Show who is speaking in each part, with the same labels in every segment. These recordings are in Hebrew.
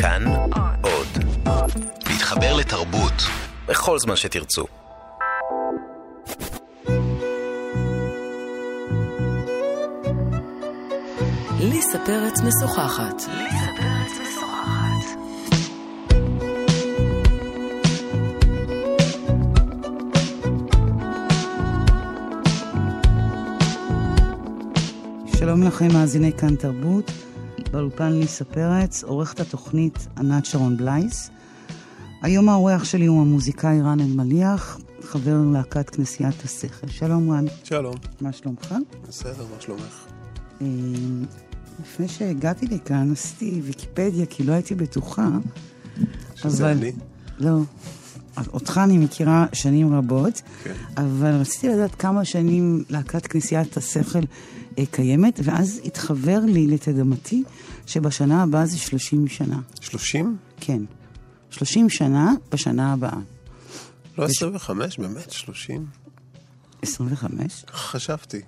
Speaker 1: כאן עוד. להתחבר לתרבות בכל זמן שתרצו.
Speaker 2: ליסה פרץ משוחחת.
Speaker 3: שלום לכם, מאזיני כאן תרבות. באולפן ליסה פרץ, עורכת התוכנית ענת שרון בלייס. היום האורח שלי הוא המוזיקאי רן אלמליח, חבר להקת כנסיית השכל. שלום רן.
Speaker 4: שלום.
Speaker 3: מה שלומך?
Speaker 4: בסדר, מה שלומך?
Speaker 3: אה, לפני שהגעתי לכאן עשיתי ויקיפדיה, כי לא הייתי בטוחה.
Speaker 4: שזה אני?
Speaker 3: לא. אותך אני מכירה שנים רבות,
Speaker 4: כן.
Speaker 3: אבל רציתי לדעת כמה שנים להקת כנסיית השכל אה, קיימת, ואז התחבר לי לתדמתי שבשנה הבאה זה 30 שנה.
Speaker 4: 30?
Speaker 3: כן. 30 שנה בשנה הבאה.
Speaker 4: לא 25, באמת? 30?
Speaker 3: 25?
Speaker 4: ככה חשבתי.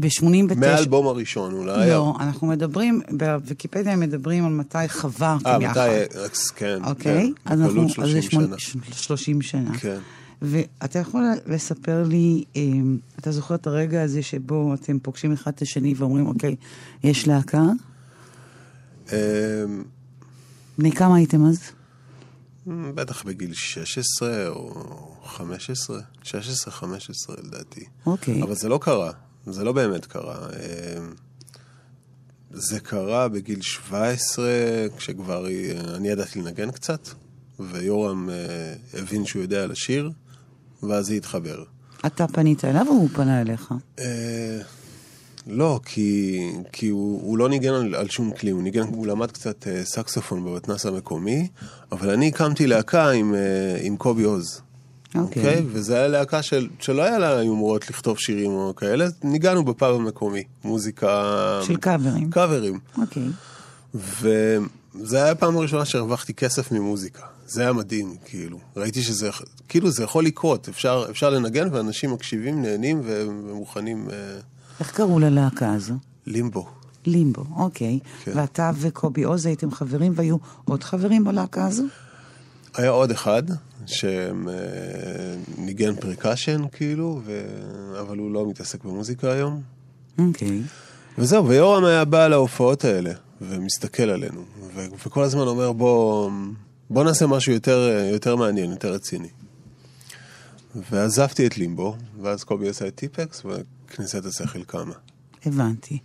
Speaker 3: ב-89...
Speaker 4: מהאלבום הראשון אולי.
Speaker 3: לא, אנחנו מדברים, בוויקיפדיה הם מדברים על מתי חברתם
Speaker 4: אה,
Speaker 3: יחד.
Speaker 4: מתי, כן.
Speaker 3: אוקיי?
Speaker 4: כן.
Speaker 3: אז אנחנו,
Speaker 4: התגלות
Speaker 3: אז זה
Speaker 4: 30
Speaker 3: שמונה-
Speaker 4: שנה.
Speaker 3: ש- 30 שנה.
Speaker 4: כן.
Speaker 3: ואתה יכול לספר לי, אה, אתה זוכר את הרגע הזה שבו אתם פוגשים אחד את השני ואומרים, אוקיי, יש להקה?
Speaker 4: אמ,
Speaker 3: בני כמה הייתם אז?
Speaker 4: בטח בגיל 16 או 15. 16-15 לדעתי.
Speaker 3: אוקיי.
Speaker 4: אבל זה לא קרה. זה לא באמת קרה. אמ, זה קרה בגיל 17, כשכבר אה, אני ידעתי לנגן קצת, ויורם אה, הבין שהוא יודע לשיר, ואז זה התחבר.
Speaker 3: אתה פנית אליו או הוא פנה אליך?
Speaker 4: אה, לא, כי, כי הוא, הוא לא ניגן על, על שום כלי, הוא ניגן, הוא למד קצת אה, סקסופון במתנ"ס המקומי, אבל אני הקמתי להקה עם, אה, עם קובי עוז.
Speaker 3: אוקיי.
Speaker 4: וזה היה להקה של, שלא היה לה יומרות לכתוב שירים או כאלה, ניגענו בפאב המקומי, מוזיקה...
Speaker 3: של קאברים.
Speaker 4: קאברים.
Speaker 3: אוקיי.
Speaker 4: וזה היה הפעם הראשונה שהרווחתי כסף ממוזיקה. זה היה מדהים, כאילו. ראיתי שזה, כאילו זה יכול לקרות, אפשר, אפשר לנגן ואנשים מקשיבים, נהנים ומוכנים... אה,
Speaker 3: איך קראו ללהקה הזו?
Speaker 4: לימבו.
Speaker 3: לימבו, אוקיי.
Speaker 4: כן.
Speaker 3: ואתה וקובי עוז הייתם חברים והיו עוד חברים בלהקה הזו?
Speaker 4: היה עוד אחד שניגן percussion, כאילו, ו... אבל הוא לא מתעסק במוזיקה היום.
Speaker 3: אוקיי.
Speaker 4: וזהו, ויורם היה בא להופעות האלה, ומסתכל עלינו, ו... וכל הזמן אומר, בוא, בוא נעשה משהו יותר, יותר מעניין, יותר רציני. ועזבתי את לימבו, ואז קובי עשה את טיפקס, וכניסת השכל קמה.
Speaker 3: הבנתי.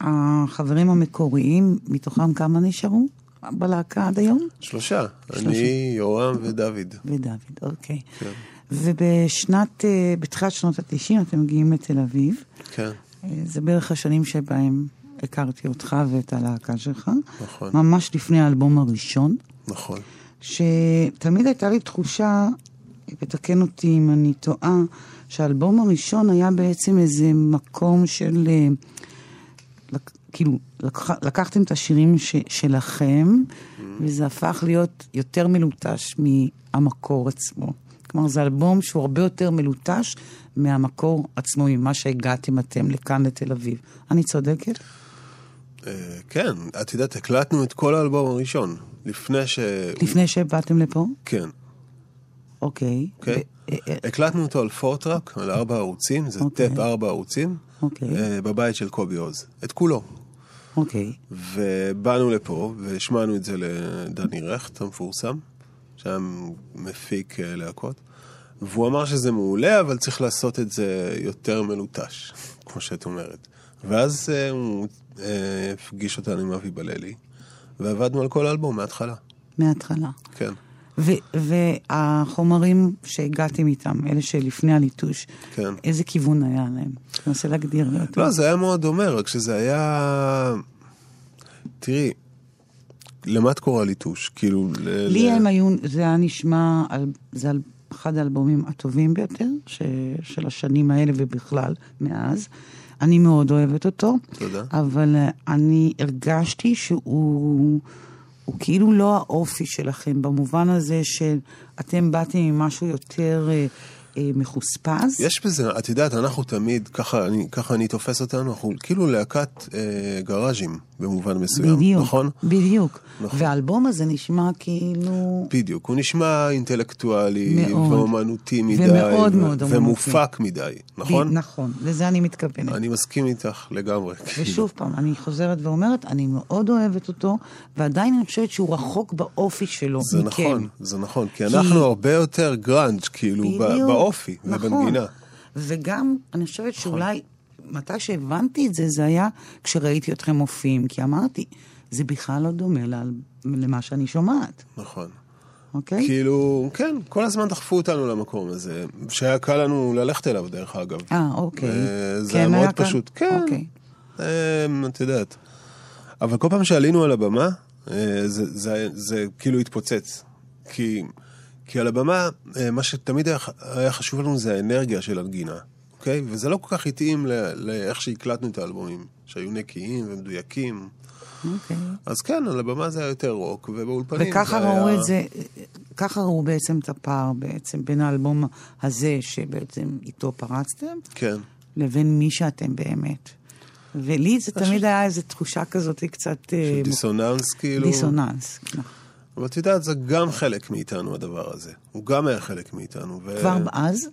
Speaker 3: והחברים המקוריים, מתוכם כמה נשארו בלהקה עד היום?
Speaker 4: שלושה,
Speaker 3: שלושה.
Speaker 4: אני, יורם ודוד.
Speaker 3: ודוד, אוקיי.
Speaker 4: כן.
Speaker 3: ובשנת, אה, בתחילת שנות ה-90 אתם מגיעים לתל אביב.
Speaker 4: כן,
Speaker 3: אה, זה בערך השנים שבהם הכרתי אותך ואת הלהקה שלך.
Speaker 4: נכון.
Speaker 3: ממש לפני האלבום הראשון,
Speaker 4: נכון.
Speaker 3: שתמיד הייתה לי תחושה, ותקן אותי אם אני טועה, שהאלבום הראשון היה בעצם איזה מקום של... אה, כאילו, לקח, לקחתם את השירים ש, שלכם, וזה הפך להיות יותר מלוטש מהמקור עצמו. כלומר, זה אלבום שהוא הרבה יותר מלוטש מהמקור עצמו, ממה שהגעתם אתם לכאן לתל אביב. אני צודקת?
Speaker 4: אה, כן, את יודעת, הקלטנו את כל האלבום הראשון, לפני ש...
Speaker 3: לפני שבאתם לפה?
Speaker 4: כן,
Speaker 3: אוקיי.
Speaker 4: אוקיי.
Speaker 3: אה, אה,
Speaker 4: הקלטנו אותו על פורטראק, על ארבע ערוצים, זה
Speaker 3: אוקיי.
Speaker 4: טאפ ארבע ערוצים,
Speaker 3: אוקיי.
Speaker 4: בבית של קובי עוז. את כולו.
Speaker 3: אוקיי.
Speaker 4: ובאנו לפה, והשמענו את זה לדני רכט המפורסם, שהיה מפיק אה, להקות, והוא אמר שזה מעולה, אבל צריך לעשות את זה יותר מלוטש, כמו שאת אומרת. ואז אה, הוא אה, הפגיש אותנו עם אבי בללי, ועבדנו על כל האלבום מההתחלה.
Speaker 3: מההתחלה.
Speaker 4: כן,
Speaker 3: ו- והחומרים שהגעתם איתם, אלה שלפני הליטוש,
Speaker 4: כן.
Speaker 3: איזה כיוון היה להם? תנסה להגדיר.
Speaker 4: לא, זה היה מאוד דומה, רק שזה היה... תראי, למה את קורא ליטוש? כאילו... ל-
Speaker 3: לי
Speaker 4: ל-
Speaker 3: הם היו, זה היה נשמע, על, זה על אחד האלבומים הטובים ביותר ש, של השנים האלה ובכלל, מאז. אני מאוד אוהבת אותו.
Speaker 4: תודה.
Speaker 3: אבל אה, אני הרגשתי שהוא הוא כאילו לא האופי שלכם, במובן הזה שאתם באתם עם משהו יותר אה, אה, מחוספס.
Speaker 4: יש בזה, את יודעת, אנחנו תמיד, ככה אני, ככה אני תופס אותנו, אנחנו כאילו להקת אה, גראז'ים במובן מסוים,
Speaker 3: בדיוק,
Speaker 4: נכון?
Speaker 3: בדיוק.
Speaker 4: נכון.
Speaker 3: והאלבום הזה נשמע כאילו...
Speaker 4: בדיוק, הוא נשמע אינטלקטואלי,
Speaker 3: מאוד.
Speaker 4: ואומנותי מדי,
Speaker 3: ומאוד
Speaker 4: ו-
Speaker 3: מאוד אומנותי.
Speaker 4: ומופק מדי, נכון?
Speaker 3: ב- נכון, לזה אני מתכוונת.
Speaker 4: אני מסכים איתך לגמרי. כאילו.
Speaker 3: ושוב פעם, אני חוזרת ואומרת, אני מאוד אוהבת אותו, ועדיין אני חושבת שהוא רחוק באופי שלו
Speaker 4: זה
Speaker 3: מכם.
Speaker 4: נכון, זה נכון, כי אנחנו הרבה יותר גראנג', כאילו,
Speaker 3: בדיוק,
Speaker 4: באופי
Speaker 3: נכון.
Speaker 4: ובנגינה.
Speaker 3: וגם, אני חושבת שאולי, מתי שהבנתי את זה, זה היה כשראיתי אתכם מופיעים, כי אמרתי, זה בכלל לא דומה ל- למה שאני שומעת,
Speaker 4: נכון.
Speaker 3: אוקיי?
Speaker 4: כאילו, כן, כל הזמן דחפו אותנו למקום הזה, שהיה קל לנו ללכת אליו, דרך אגב.
Speaker 3: אה, אוקיי.
Speaker 4: אה, זה
Speaker 3: כן,
Speaker 4: היה מאוד
Speaker 3: כאן?
Speaker 4: פשוט. כן,
Speaker 3: אוקיי.
Speaker 4: אה, את יודעת. אבל כל פעם שעלינו על הבמה, אה, זה, זה, זה כאילו התפוצץ. כי, כי על הבמה, אה, מה שתמיד היה, היה חשוב לנו זה האנרגיה של הנגינה, אוקיי? וזה לא כל כך התאים לאיך שהקלטנו את האלבומים, שהיו נקיים ומדויקים.
Speaker 3: אוקיי.
Speaker 4: אז כן, על הבמה זה היה יותר רוק, ובאולפנים
Speaker 3: וככה
Speaker 4: זה
Speaker 3: ראו
Speaker 4: היה...
Speaker 3: את זה, ככה ראו בעצם את הפער בעצם בין האלבום הזה, שבעצם איתו פרצתם,
Speaker 4: כן.
Speaker 3: לבין מי שאתם באמת. ולי זה תמיד היה איזו תחושה כזאת קצת... אה,
Speaker 4: של דיסוננס, כאילו.
Speaker 3: דיסוננס. נכון.
Speaker 4: אבל את יודעת, זה גם חלק מאיתנו, הדבר הזה. הוא גם היה חלק מאיתנו. ו...
Speaker 3: כבר אז?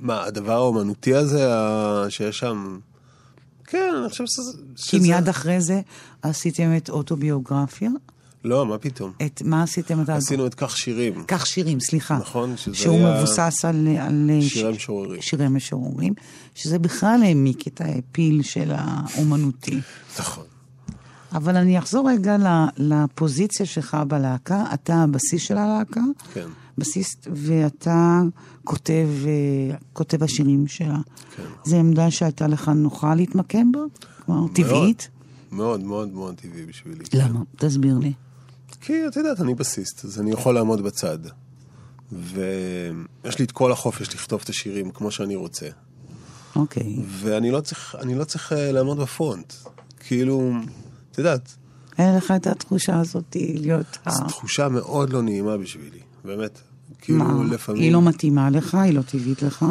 Speaker 4: מה, הדבר האומנותי הזה, שיש שם... כן, אני חושב שזה...
Speaker 3: כי מיד אחרי זה עשיתם את אוטוביוגרפיה.
Speaker 4: לא, מה פתאום.
Speaker 3: את מה עשיתם את?
Speaker 4: עשינו את כך שירים.
Speaker 3: כך שירים, סליחה.
Speaker 4: נכון, שזה
Speaker 3: שהוא
Speaker 4: היה
Speaker 3: מבוסס על, על
Speaker 4: שירי משוררים.
Speaker 3: שירי משוררים, שזה בכלל העמיק את האפיל של האומנותי.
Speaker 4: נכון.
Speaker 3: אבל אני אחזור רגע לפוזיציה שלך בלהקה. אתה הבסיס של הלהקה,
Speaker 4: כן.
Speaker 3: בסיסט, ואתה כותב, אה, כותב השירים שלה.
Speaker 4: כן.
Speaker 3: זו עמדה שהייתה לך נוחה להתמקם בה? כלומר, טבעית?
Speaker 4: מאוד מאוד מאוד טבעי בשבילי.
Speaker 3: למה? תסביר לי.
Speaker 4: כי את יודעת, אני בסיסט, אז אני יכול לעמוד בצד. ויש לי את כל החופש לכתוב את השירים כמו שאני רוצה.
Speaker 3: אוקיי.
Speaker 4: ואני לא צריך, לא צריך אה, לעמוד בפרונט. כאילו, את יודעת,
Speaker 3: אין לך את התחושה הזאת להיות... ה-
Speaker 4: זו תחושה מאוד לא נעימה בשבילי, באמת. כאילו,
Speaker 3: מה?
Speaker 4: לפעמים...
Speaker 3: היא לא מתאימה לך? היא לא טבעית לך?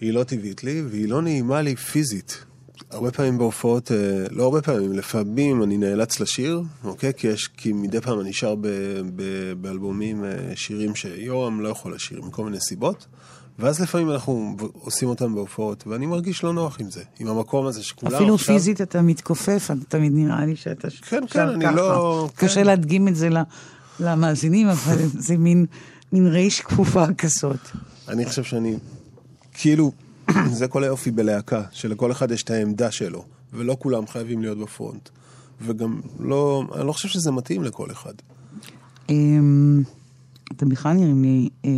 Speaker 4: היא לא טבעית לי, והיא לא נעימה לי פיזית. הרבה פעמים בהופעות, אה, לא הרבה פעמים, לפעמים אני נאלץ לשיר, אוקיי? כי יש, כי מדי פעם אני שר ב, ב, באלבומים אה, שירים שיורם לא יכול לשיר מכל מיני סיבות, ואז לפעמים אנחנו עושים אותם בהופעות, ואני מרגיש לא נוח עם זה, עם המקום הזה שכולם
Speaker 3: אפילו
Speaker 4: עכשיו...
Speaker 3: פיזית אתה מתכופף, אתה תמיד נראה לי שאתה ש-
Speaker 4: כן,
Speaker 3: שר
Speaker 4: כן, אני
Speaker 3: ככה.
Speaker 4: לא-
Speaker 3: קשה
Speaker 4: כן.
Speaker 3: להדגים את זה למאזינים, אבל זה מין מין רייש כפופה כזאת.
Speaker 4: אני חושב שאני, כאילו, זה כל היופי בלהקה, שלכל אחד יש את העמדה שלו, ולא כולם חייבים להיות בפרונט. וגם לא, אני לא חושב שזה מתאים לכל אחד.
Speaker 3: אתה בכלל נראים לי, אה,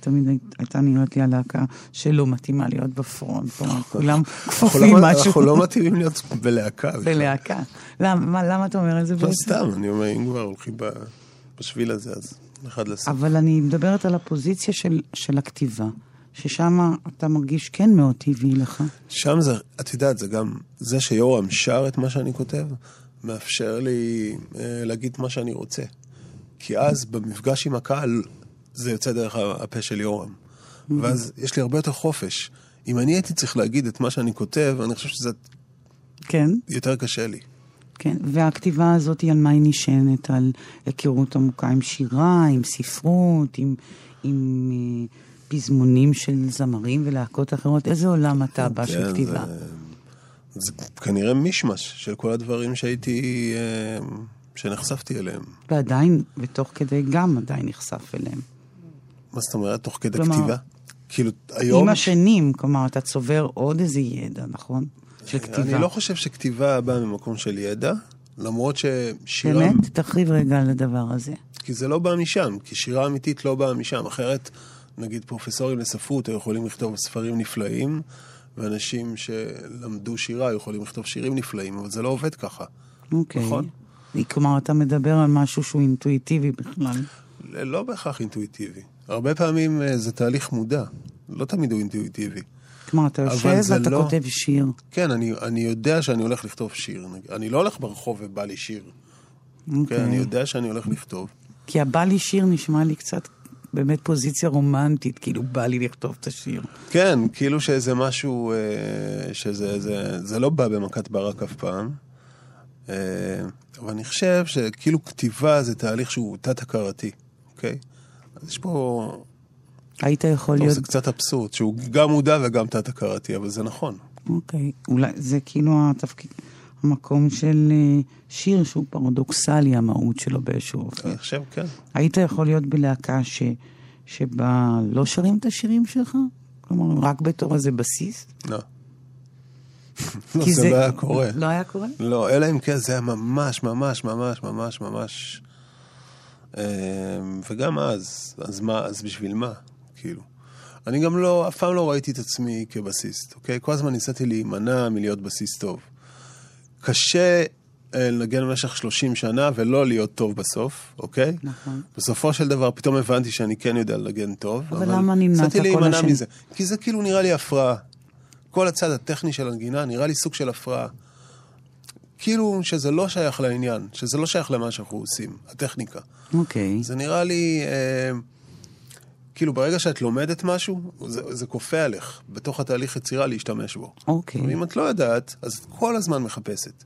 Speaker 3: תמיד היית- הייתה נראית לי הלהקה שלא מתאימה להיות בפרונט. כולם
Speaker 4: אנחנו
Speaker 3: כפופים
Speaker 4: לא,
Speaker 3: משהו
Speaker 4: אנחנו לא מתאימים להיות בלהקה.
Speaker 3: בלהקה. למה מה- למה אתה אומר את זה
Speaker 4: לא
Speaker 3: בעצם?
Speaker 4: סתם, אני אומר, אם כבר הולכים בשביל הזה, אז אחד לסוף.
Speaker 3: אבל אני מדברת על הפוזיציה של, של הכתיבה, ששם אתה מרגיש כן מאוד טבעי לך.
Speaker 4: שם זה, את יודעת, זה גם, זה שיורם שר את מה שאני כותב, מאפשר לי אה, להגיד מה שאני רוצה. כי אז במפגש עם הקהל, זה יוצא דרך הפה של יורם. ואז יש לי הרבה יותר חופש. אם אני הייתי צריך להגיד את מה שאני כותב, אני חושב שזה
Speaker 3: כן,
Speaker 4: יותר קשה לי.
Speaker 3: כן. והכתיבה הזאת, על מה היא נשענת? על היכרות עמוקה עם שירה, עם ספרות, עם, עם אה, פזמונים של זמרים ולהקות אחרות? איזה עולם אתה בא של
Speaker 4: כן,
Speaker 3: כתיבה?
Speaker 4: זה, זה כנראה מישמש של כל הדברים שהייתי, אה, שנחשפתי אליהם.
Speaker 3: ועדיין, ותוך כדי גם עדיין נחשף אליהם.
Speaker 4: מה זאת אומרת? תוך כדי
Speaker 3: כלומר,
Speaker 4: כתיבה? כאילו, היום...
Speaker 3: עם השנים, כלומר, אתה צובר עוד איזה ידע, נכון? של כתיבה.
Speaker 4: אני לא חושב שכתיבה באה ממקום של ידע, למרות ששירה...
Speaker 3: באמת? תרחיב רגע על הדבר הזה.
Speaker 4: כי זה לא בא משם, כי שירה אמיתית לא באה משם. אחרת, נגיד פרופסורים לספרות היו יכולים לכתוב ספרים נפלאים, ואנשים שלמדו שירה יכולים לכתוב שירים נפלאים, אבל זה לא עובד ככה.
Speaker 3: אוקיי.
Speaker 4: נכון.
Speaker 3: כלומר, אתה מדבר על משהו שהוא אינטואיטיבי בכלל.
Speaker 4: לא בהכרח אינטואיטיבי. הרבה פעמים אה, זה תהליך מודע, לא תמיד הוא אינטואיטיבי.
Speaker 3: כלומר, אתה יושב ואתה
Speaker 4: לא-
Speaker 3: כותב שיר.
Speaker 4: כן, אני, אני יודע שאני הולך לכתוב שיר. אני לא הולך ברחוב ובא לי שיר.
Speaker 3: אוקיי.
Speaker 4: כן, אני יודע שאני הולך לכתוב.
Speaker 3: כי הבא לי שיר נשמע לי קצת באמת פוזיציה רומנטית, כאילו בא לי לכתוב את השיר.
Speaker 4: כן, כאילו שזה משהו, אה, שזה זה, זה לא בא במכת ברק אף פעם. אבל אני חושב שכאילו כתיבה זה תהליך שהוא תת-הכרתי, אוקיי? אז יש פה...
Speaker 3: היית יכול
Speaker 4: טוב,
Speaker 3: להיות...
Speaker 4: זה קצת אבסורד, שהוא גם מודע וגם תת-הכרתי, אבל זה נכון.
Speaker 3: אוקיי, אולי זה כאילו התפקיד, המקום של אה, שיר שהוא פרדוקסלי, המהות שלו באיזשהו אופן.
Speaker 4: אני חושב, כן.
Speaker 3: היית יכול להיות בלהקה ש, שבה לא שרים את השירים שלך? כלומר, רק בתור איזה בסיס?
Speaker 4: לא. לא, זה לא היה קורה.
Speaker 3: לא היה קורה?
Speaker 4: לא, אלא אם כן זה היה ממש, ממש, ממש, ממש, ממש... אה, וגם אז, אז מה, אז בשביל מה? כאילו. אני גם לא, אף פעם לא ראיתי את עצמי כבסיסט, אוקיי? כל הזמן ניסיתי להימנע מלהיות בסיסט טוב. קשה אה, לנגן במשך 30 שנה ולא להיות טוב בסוף, אוקיי?
Speaker 3: נכון.
Speaker 4: בסופו של דבר פתאום הבנתי שאני כן יודע לנגן טוב.
Speaker 3: אבל למה נמנעת
Speaker 4: ניסיתי
Speaker 3: כל
Speaker 4: להימנע
Speaker 3: השנים?
Speaker 4: מזה. כי זה כאילו נראה לי הפרעה. כל הצד הטכני של הנגינה נראה לי סוג של הפרעה. כאילו שזה לא שייך לעניין, שזה לא שייך למה שאנחנו עושים, הטכניקה.
Speaker 3: אוקיי.
Speaker 4: זה נראה לי, אה, כאילו ברגע שאת לומדת משהו, זה, זה כופה עליך, בתוך התהליך יצירה להשתמש בו.
Speaker 3: אוקיי.
Speaker 4: ואם את לא יודעת, אז את כל הזמן מחפשת.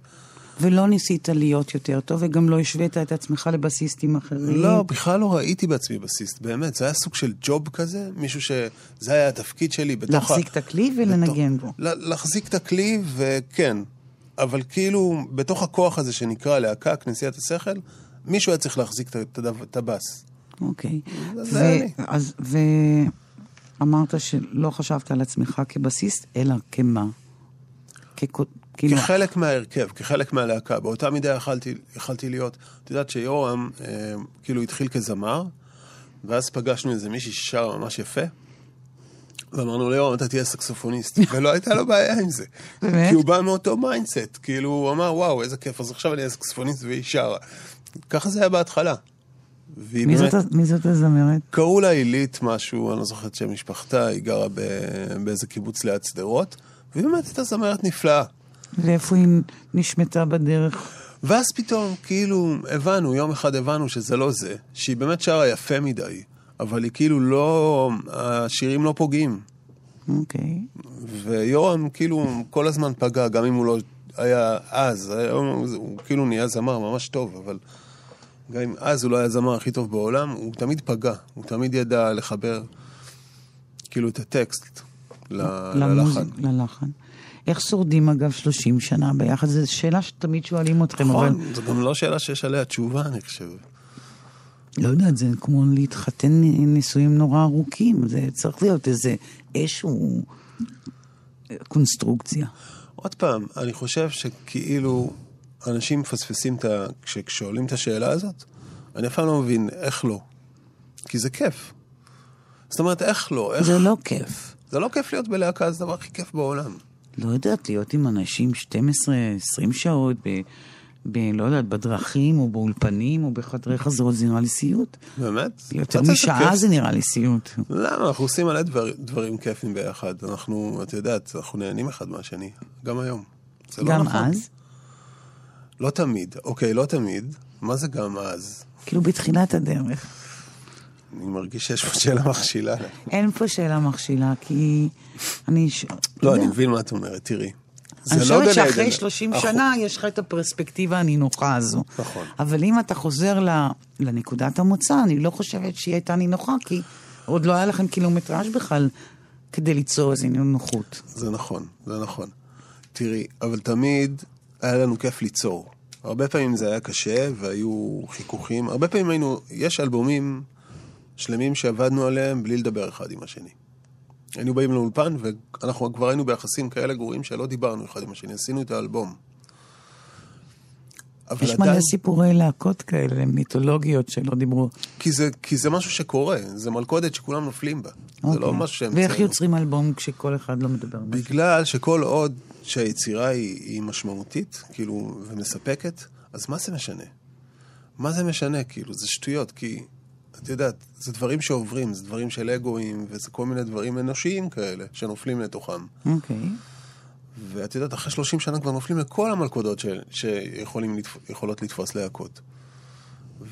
Speaker 3: ולא ניסית להיות יותר טוב, וגם לא השווית את עצמך לבסיסטים אחרים?
Speaker 4: לא, בכלל לא ראיתי בעצמי בסיסט, באמת. זה היה סוג של ג'וב כזה, מישהו ש... זה היה התפקיד שלי בתוך
Speaker 3: להחזיק את הכלי ולנגן
Speaker 4: בתוך...
Speaker 3: בו.
Speaker 4: להחזיק את הכלי, וכן. אבל כאילו, בתוך הכוח הזה שנקרא להקה, כנסיית השכל, מישהו היה צריך להחזיק את ה- הבאס.
Speaker 3: אוקיי.
Speaker 4: זה היה לי.
Speaker 3: אז, ואמרת שלא חשבת על עצמך כבסיסט, אלא כמה? כאילו...
Speaker 4: כחלק מההרכב, כחלק מהלהקה. באותה מידה יכלתי, יכלתי להיות, את יודעת שיורם אה, כאילו התחיל כזמר, ואז פגשנו איזה מישהי ששרה ממש יפה, ואמרנו ליורם, אתה תהיה סקסופוניסט, ולא הייתה לו בעיה עם זה.
Speaker 3: באמת?
Speaker 4: כי הוא בא מאותו mindset, כאילו הוא אמר, וואו, איזה כיף, אז עכשיו אני אהיה סקסופוניסט והיא שרה. ככה זה היה בהתחלה.
Speaker 3: מי
Speaker 4: באמת...
Speaker 3: זאת, מי זאת הזמרת?
Speaker 4: קראו לה עילית משהו, אני לא זוכר את שם משפחתה, היא גרה ב- באיזה קיבוץ ליד שדרות, והיא באמת הייתה זמרת נפלאה.
Speaker 3: ואיפה היא נשמטה בדרך?
Speaker 4: ואז פתאום, כאילו, הבנו, יום אחד הבנו שזה לא זה, שהיא באמת שרה יפה מדי, אבל היא כאילו לא, השירים לא פוגעים.
Speaker 3: אוקיי.
Speaker 4: ויורם כאילו כל הזמן פגע, גם אם הוא לא היה אז, היום הוא, הוא כאילו נהיה זמר ממש טוב, אבל גם אם אז הוא לא היה הזמר הכי טוב בעולם, הוא תמיד פגע, הוא תמיד ידע לחבר כאילו את הטקסט ל-
Speaker 3: למוזיק-
Speaker 4: ללחן.
Speaker 3: ללחן. איך שורדים אגב 30 שנה ביחד? זו שאלה שתמיד שואלים אתכם, אבל
Speaker 4: נכון, זו גם לא שאלה שיש עליה תשובה, אני חושב.
Speaker 3: לא יודעת, זה כמו להתחתן נישואים נורא ארוכים, זה צריך להיות איזה איזשהו קונסטרוקציה.
Speaker 4: עוד פעם, אני חושב שכאילו אנשים מפספסים את ה... כש- כששואלים את השאלה הזאת, אני אף פעם לא מבין איך לא. כי זה כיף. זאת אומרת, איך לא? איך...
Speaker 3: זה לא כיף.
Speaker 4: זה לא כיף להיות בלהקה, זה הדבר הכי כיף בעולם.
Speaker 3: לא יודעת, להיות עם אנשים 12-20 שעות, ב, ב, לא יודעת, בדרכים או באולפנים או בחדרי חזרות, זה נראה לי סיוט.
Speaker 4: באמת?
Speaker 3: יותר משעה
Speaker 4: כיף.
Speaker 3: זה נראה לי סיוט.
Speaker 4: למה? אנחנו עושים מלא דבר, דברים כיפים ביחד. אנחנו, את יודעת, אנחנו נהנים אחד מהשני. גם היום. זה לא
Speaker 3: גם
Speaker 4: נכון.
Speaker 3: אז,
Speaker 4: לא תמיד. אוקיי, לא תמיד. מה זה גם אז?
Speaker 3: כאילו בתחילת הדרך.
Speaker 4: אני מרגיש שיש פה שאלה מכשילה.
Speaker 3: אין פה שאלה מכשילה, כי אני...
Speaker 4: לא, אני מבין מה את אומרת, תראי.
Speaker 3: אני
Speaker 4: לא
Speaker 3: חושבת שאחרי
Speaker 4: עדן.
Speaker 3: 30
Speaker 4: אנחנו-
Speaker 3: שנה יש לך את הפרספקטיבה הנינוחה הזו.
Speaker 4: נכון.
Speaker 3: אבל אם אתה חוזר לנקודת המוצא, אני לא חושבת שהיא הייתה נינוחה, כי עוד לא היה לכם קילומטראז' בכלל כדי ליצור איזו נינוחות.
Speaker 4: זה נכון, זה נכון. תראי, אבל תמיד היה לנו כיף ליצור. הרבה פעמים זה היה קשה והיו חיכוכים. הרבה פעמים היינו, יש אלבומים שלמים שעבדנו עליהם בלי לדבר אחד עם השני. היינו באים לאולפן ואנחנו כבר היינו ביחסים כאלה גרועים שלא דיברנו אחד עם השני, עשינו את האלבום.
Speaker 3: יש מלא סיפורי להקות כאלה, מיתולוגיות שלא דיברו.
Speaker 4: כי זה, כי זה משהו שקורה, זה מלכודת שכולם נופלים בה. זה לא
Speaker 3: אוקיי.
Speaker 4: משהו שהם...
Speaker 3: ואיך
Speaker 4: ציינו.
Speaker 3: יוצרים אלבום כשכל אחד לא מדבר? משהו?
Speaker 4: בגלל שכל עוד שהיצירה היא, היא משמעותית, כאילו, ומספקת, אז מה זה משנה? מה זה משנה? כאילו, זה שטויות, כי, את יודעת, זה דברים שעוברים, זה דברים של אגואים, וזה כל מיני דברים אנושיים כאלה, שנופלים לתוכם.
Speaker 3: אוקיי.
Speaker 4: ואת יודעת, אחרי 30 שנה כבר נופלים לכל המלכודות ש, שיכולות לתפוס להקות.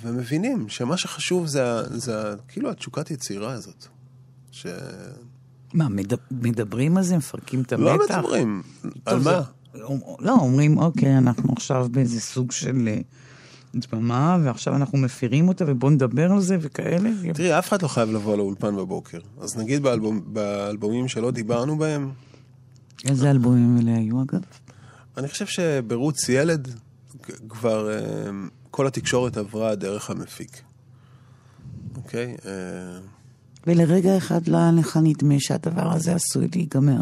Speaker 4: ומבינים שמה שחשוב זה, זה כאילו התשוקת יצירה הזאת. ש...
Speaker 3: מה, מדבר, מדברים על זה? מפרקים את המתח?
Speaker 4: לא מדברים. על מה?
Speaker 3: זה- לא, אומרים, אוקיי, אנחנו עכשיו באיזה סוג של אה, דממה, ועכשיו אנחנו מפירים אותה, ובואו נדבר על זה וכאלה.
Speaker 4: תראי, אף אחד לא חייב לבוא לאולפן בבוקר. אז נגיד באלבום, באלבומים שלא דיברנו בהם,
Speaker 3: איזה אלבומים אלה היו, אגב?
Speaker 4: אני חושב שברוץ ילד כבר אה, כל התקשורת עברה דרך המפיק. אוקיי? אה,
Speaker 3: ולרגע אחד לא היה לך נדמה שהדבר הזה עשוי להיגמר,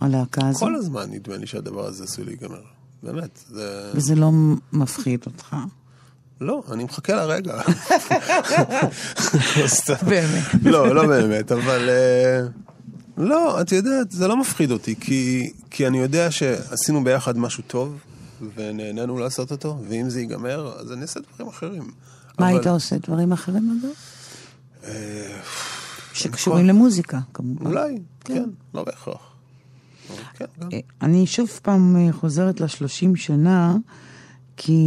Speaker 3: הלהקה הזו,
Speaker 4: כל הזמן נדמה לי שהדבר הזה עשוי להיגמר. באמת, זה...
Speaker 3: וזה לא מפחיד אותך.
Speaker 4: לא, אני מחכה לרגע.
Speaker 3: באמת.
Speaker 4: לא, לא באמת, אבל... אה, לא, את יודעת, זה לא מפחיד אותי, כי, כי אני יודע שעשינו ביחד משהו טוב, ונהנינו לעשות אותו, ואם זה ייגמר, אז אני אעשה דברים אחרים.
Speaker 3: מה
Speaker 4: אבל-
Speaker 3: היית עושה? דברים אחרים, אגב?
Speaker 4: אה,
Speaker 3: שקשורים למוזיקה, כמובן.
Speaker 4: אולי,
Speaker 3: כן.
Speaker 4: כן, לא בהכרח. כן.
Speaker 3: אה, אני שוב פעם חוזרת לשלושים שנה, כי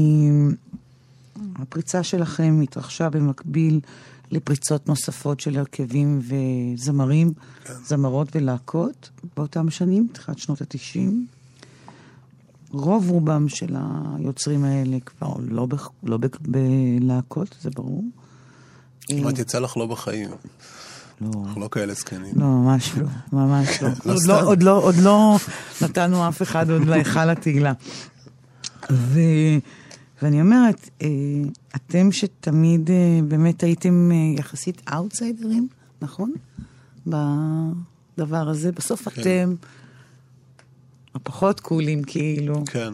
Speaker 3: הפריצה שלכם התרחשה במקביל לפריצות נוספות של הרכבים וזמרים, זמרות ולהקות באותם שנים, תחילת שנות התשעים. רוב רובם של היוצרים האלה כבר לא, בח- לא ב- בלהקות, זה ברור.
Speaker 4: כמעט יצא לך לא בחיים,
Speaker 3: לא,
Speaker 4: אנחנו לא כאלה זקנים.
Speaker 3: לא, ממש לא, ממש לא. עוד. לא, עוד לא, עוד לא נתנו אף אחד עוד להיכל התהילה. ו, ואני אומרת, אה, אתם שתמיד אה, באמת הייתם אה, יחסית אאוטסיידרים, נכון? בדבר הזה. בסוף
Speaker 4: כן.
Speaker 3: אתם הפחות קולים, כאילו.
Speaker 4: כן,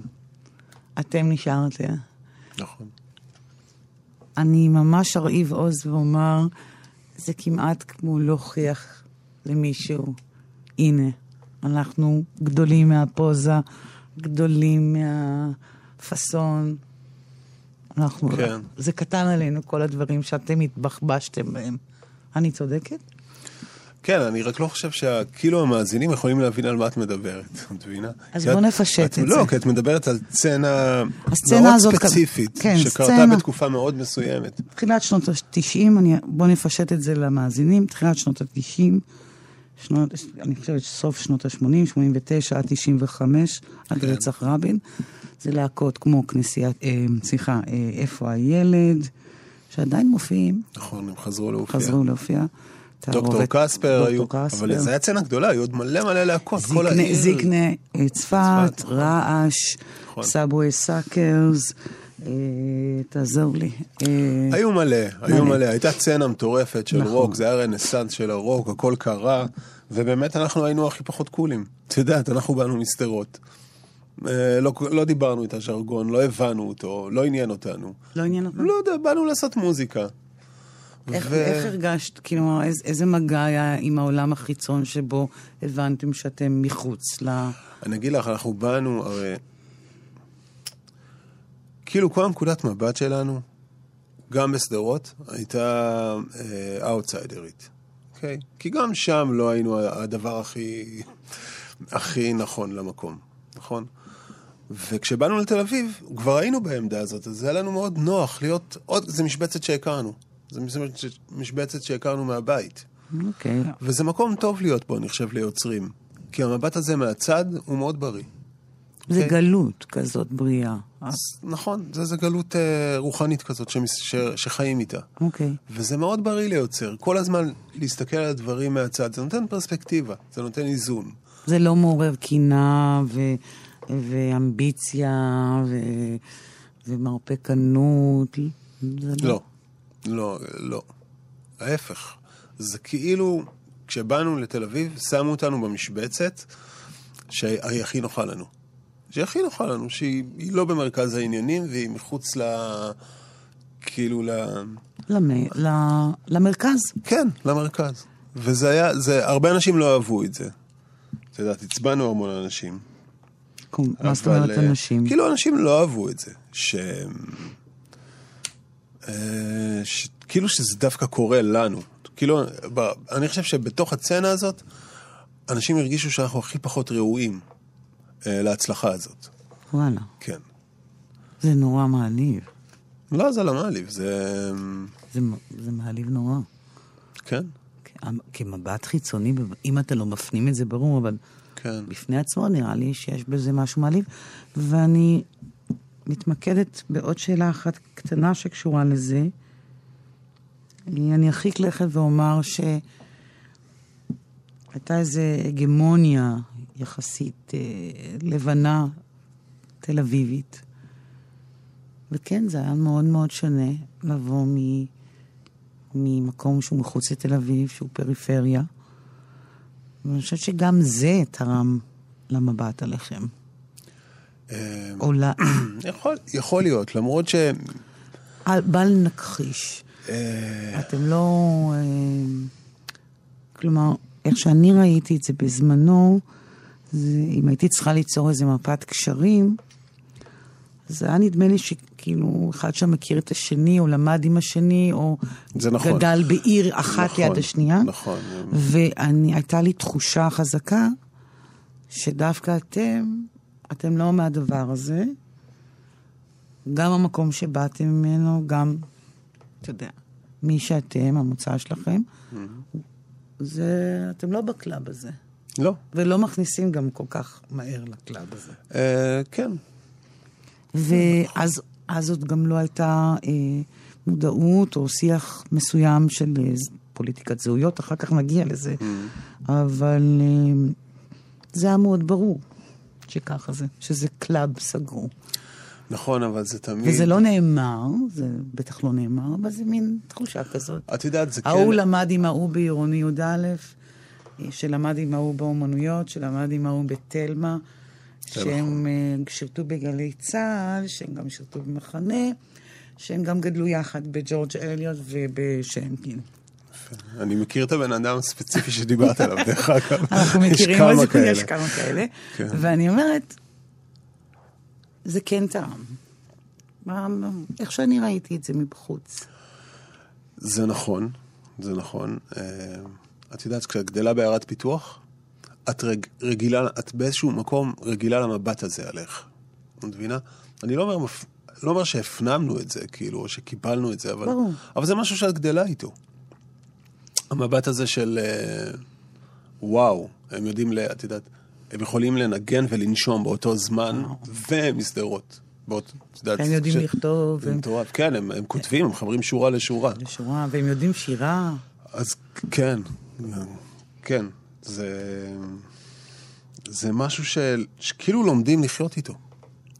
Speaker 3: אתם נשארתם.
Speaker 4: נכון.
Speaker 3: אני ממש ארהיב עוז ואומר, זה כמעט כמו להוכיח למישהו, הנה, אנחנו גדולים מהפוזה, גדולים מהפאסון. אנחנו,
Speaker 4: כן.
Speaker 3: זה קטן עלינו, כל הדברים שאתם התבחבשתם בהם. אני צודקת?
Speaker 4: כן, אני רק לא חושב שכאילו המאזינים יכולים להבין על מה את מדברת, את מבינה?
Speaker 3: אז בוא נפשט
Speaker 4: את- לא,
Speaker 3: זה.
Speaker 4: כי את מדברת על סצנה מאוד ספציפית,
Speaker 3: כן,
Speaker 4: שקרתה
Speaker 3: סצנה.
Speaker 4: בתקופה מאוד מסוימת.
Speaker 3: תחילת שנות ה-90, אני- בואו נפשט את זה למאזינים, תחילת שנות ה-90, שנות, אני חושבת סוף שנות ה-80, 89 עד 95, עד
Speaker 4: כן.
Speaker 3: רצח רבין. זה להקות כמו כנסיית, אה, סליחה, אה, איפה הילד, שעדיין מופיעים,
Speaker 4: נכון, הם חזרו להופיע.
Speaker 3: חזרו להופיע.
Speaker 4: דוקטור קספר היו,
Speaker 3: קספר.
Speaker 4: אבל זו הייתה סצנה גדולה, היו עוד מלא מלא להקות, כל
Speaker 3: זקני
Speaker 4: העיר.
Speaker 3: זקני, אה, צפת,
Speaker 4: נכון.
Speaker 3: רעש,
Speaker 4: נכון.
Speaker 3: Subway Suckers, אה, תעזור לי. אה,
Speaker 4: היו מלא, היו
Speaker 3: מלא.
Speaker 4: הייתה סצנה מטורפת של
Speaker 3: נכון.
Speaker 4: רוק, זה היה רנסאנס של הרוק, הכל קרה, ובאמת אנחנו היינו הכי פחות קולים. את יודעת, אנחנו באנו משדרות. אה, לא, לא דיברנו את הז'רגון, לא הבנו אותו, לא עניין אותנו.
Speaker 3: לא עניין אותך?
Speaker 4: לא יודע, באנו לעשות מוזיקה.
Speaker 3: איך,
Speaker 4: ו-
Speaker 3: איך הרגשת, כאילו, איזה, איזה מגע היה עם העולם החיצון שבו הבנתם שאתם מחוץ ל...
Speaker 4: אני אגיד לך, אנחנו באנו, הרי... כאילו כל הנקודת מבט שלנו, גם בשדרות, הייתה אה, אאוטסיידרית. אוקיי? כי גם שם לא היינו הדבר הכי, הכי נכון למקום, נכון? וכשבאנו לתל אביב, כבר היינו בעמדה הזאת, אז זה היה לנו מאוד נוח להיות עוד, זה משבצת שהכרנו. זה משבצת, שהכרנו מהבית.
Speaker 3: אוקיי.
Speaker 4: וזה מקום טוב להיות בו, אני חושב, ליוצרים. כי המבט הזה מהצד הוא מאוד בריא.
Speaker 3: זה
Speaker 4: אוקיי.
Speaker 3: גלות כזאת בריאה.
Speaker 4: אז נכון, זה, זה גלות אה, רוחנית כזאת שמס, ש, שחיים איתה.
Speaker 3: אוקיי.
Speaker 4: וזה מאוד בריא ליוצר. כל הזמן להסתכל על הדברים מהצד, זה נותן פרספקטיבה, זה נותן איזון.
Speaker 3: זה לא מעורר קינה ו... ואמביציה ו... ומרפקנות. זה
Speaker 4: לא, לא, לא. ההפך. זה כאילו, כשבאנו לתל אביב, שמו אותנו במשבצת שהיא הכי נוחה לנו. שהיא הכי נוחה לנו, שהיא היא לא במרכז העניינים והיא מחוץ ל... כאילו ל...
Speaker 3: למ... ל... למרכז.
Speaker 4: כן, למרכז. וזה היה, זה, הרבה אנשים לא אהבו את זה. את יודעת, הצבענו המון אנשים.
Speaker 3: מה זאת אומרת
Speaker 4: אה,
Speaker 3: אנשים?
Speaker 4: כאילו אנשים לא אהבו את זה. ש... אה, ש... כאילו שזה דווקא קורה לנו. כאילו, ב... אני חושב שבתוך הסצנה הזאת, אנשים הרגישו שאנחנו הכי פחות ראויים להצלחה הזאת.
Speaker 3: וואלה.
Speaker 4: כן.
Speaker 3: זה נורא מעליב.
Speaker 4: לא, זה לא מעליב, זה...
Speaker 3: זה, זה מעליב נורא.
Speaker 4: כן,
Speaker 3: כמבט חיצוני, אם אתה לא מפנים את זה, ברור, אבל
Speaker 4: כן.
Speaker 3: בפני עצמו נראה לי שיש בזה משהו מעליב. ואני מתמקדת בעוד שאלה אחת קטנה שקשורה לזה. אני ארחיק לכת ואומר שהייתה איזו הגמוניה יחסית אה, לבנה, תל אביבית. וכן, זה היה מאוד מאוד שונה לבוא מ... ממקום שהוא מחוץ לתל אביב, שהוא פריפריה. ואני חושבת שגם זה תרם למבט עליכם.
Speaker 4: אה,
Speaker 3: או ל...
Speaker 4: יכול, יכול להיות, למרות ש...
Speaker 3: בל נכחיש.
Speaker 4: אה,
Speaker 3: אתם לא... אה, כלומר, איך שאני ראיתי את זה בזמנו, זה, אם הייתי צריכה ליצור איזה מפת קשרים, זה היה נדמה לי שכאילו אחד שם מכיר את השני, או למד עם השני, או
Speaker 4: נכון.
Speaker 3: גדל בעיר אחת
Speaker 4: נכון,
Speaker 3: ליד השנייה.
Speaker 4: נכון.
Speaker 3: והייתה לי תחושה חזקה שדווקא אתם, אתם לא מהדבר הזה. גם המקום שבאתם ממנו, גם, אתה יודע, מי שאתם, המוצא שלכם, זה, אתם לא ב club הזה.
Speaker 4: לא.
Speaker 3: ולא מכניסים גם כל כך מהר ל club הזה.
Speaker 4: אה, כן.
Speaker 3: ואז אז עוד גם לא הייתה אה, מודעות או שיח מסוים של אה, פוליטיקת זהויות, אחר כך נגיע לזה. אבל אה, זה היה מאוד ברור שככה זה, שזה club סגור.
Speaker 4: נכון, אבל זה תמיד...
Speaker 3: וזה לא נאמר, זה בטח לא נאמר, אבל זה מין תחושה כזאת.
Speaker 4: את יודעת, זה כן...
Speaker 3: ההוא למד עם ההוא בעירוני י"א, שלמד עם ההוא באומנויות, שלמד עם ההוא בתלמה, שהם אה, שירתו בגלי צה"ל, שהם גם שירתו במחנה, שהם גם גדלו יחד בג'ורג' אליוט ובשנקין.
Speaker 4: אני מכיר את הבן אדם הספציפי שדיברת עליו, דרך אגב.
Speaker 3: אנחנו מכירים, יש. כמה כאלה.
Speaker 4: כן.
Speaker 3: ואני אומרת, זה כן טעם. איך שאני ראיתי את זה מבחוץ.
Speaker 4: זה נכון, זה נכון. את יודעת, כשאת גדלה בעיירת פיתוח, את רג, רגילה, את באיזשהו מקום רגילה למבט הזה עליך. את מבינה? אני לא אומר, לא אומר שהפנמנו את זה, כאילו, או שקיבלנו את זה, אבל,
Speaker 3: ברור.
Speaker 4: אבל זה משהו שאת גדלה איתו. המבט הזה של אה, וואו, הם יודעים, ל- את יודעת, הם יכולים לנגן ולנשום באותו זמן, ומשדרות. באות, את יודעת,
Speaker 3: הם יודעים
Speaker 4: ש-
Speaker 3: לכתוב,
Speaker 4: זה
Speaker 3: הם-
Speaker 4: מטורף. כן, הם, הם כותבים, הם מחברים שורה לשורה.
Speaker 3: לשורה, והם יודעים שירה.
Speaker 4: אז כן, כן, זה, זה משהו ש, שכאילו לומדים לחיות איתו.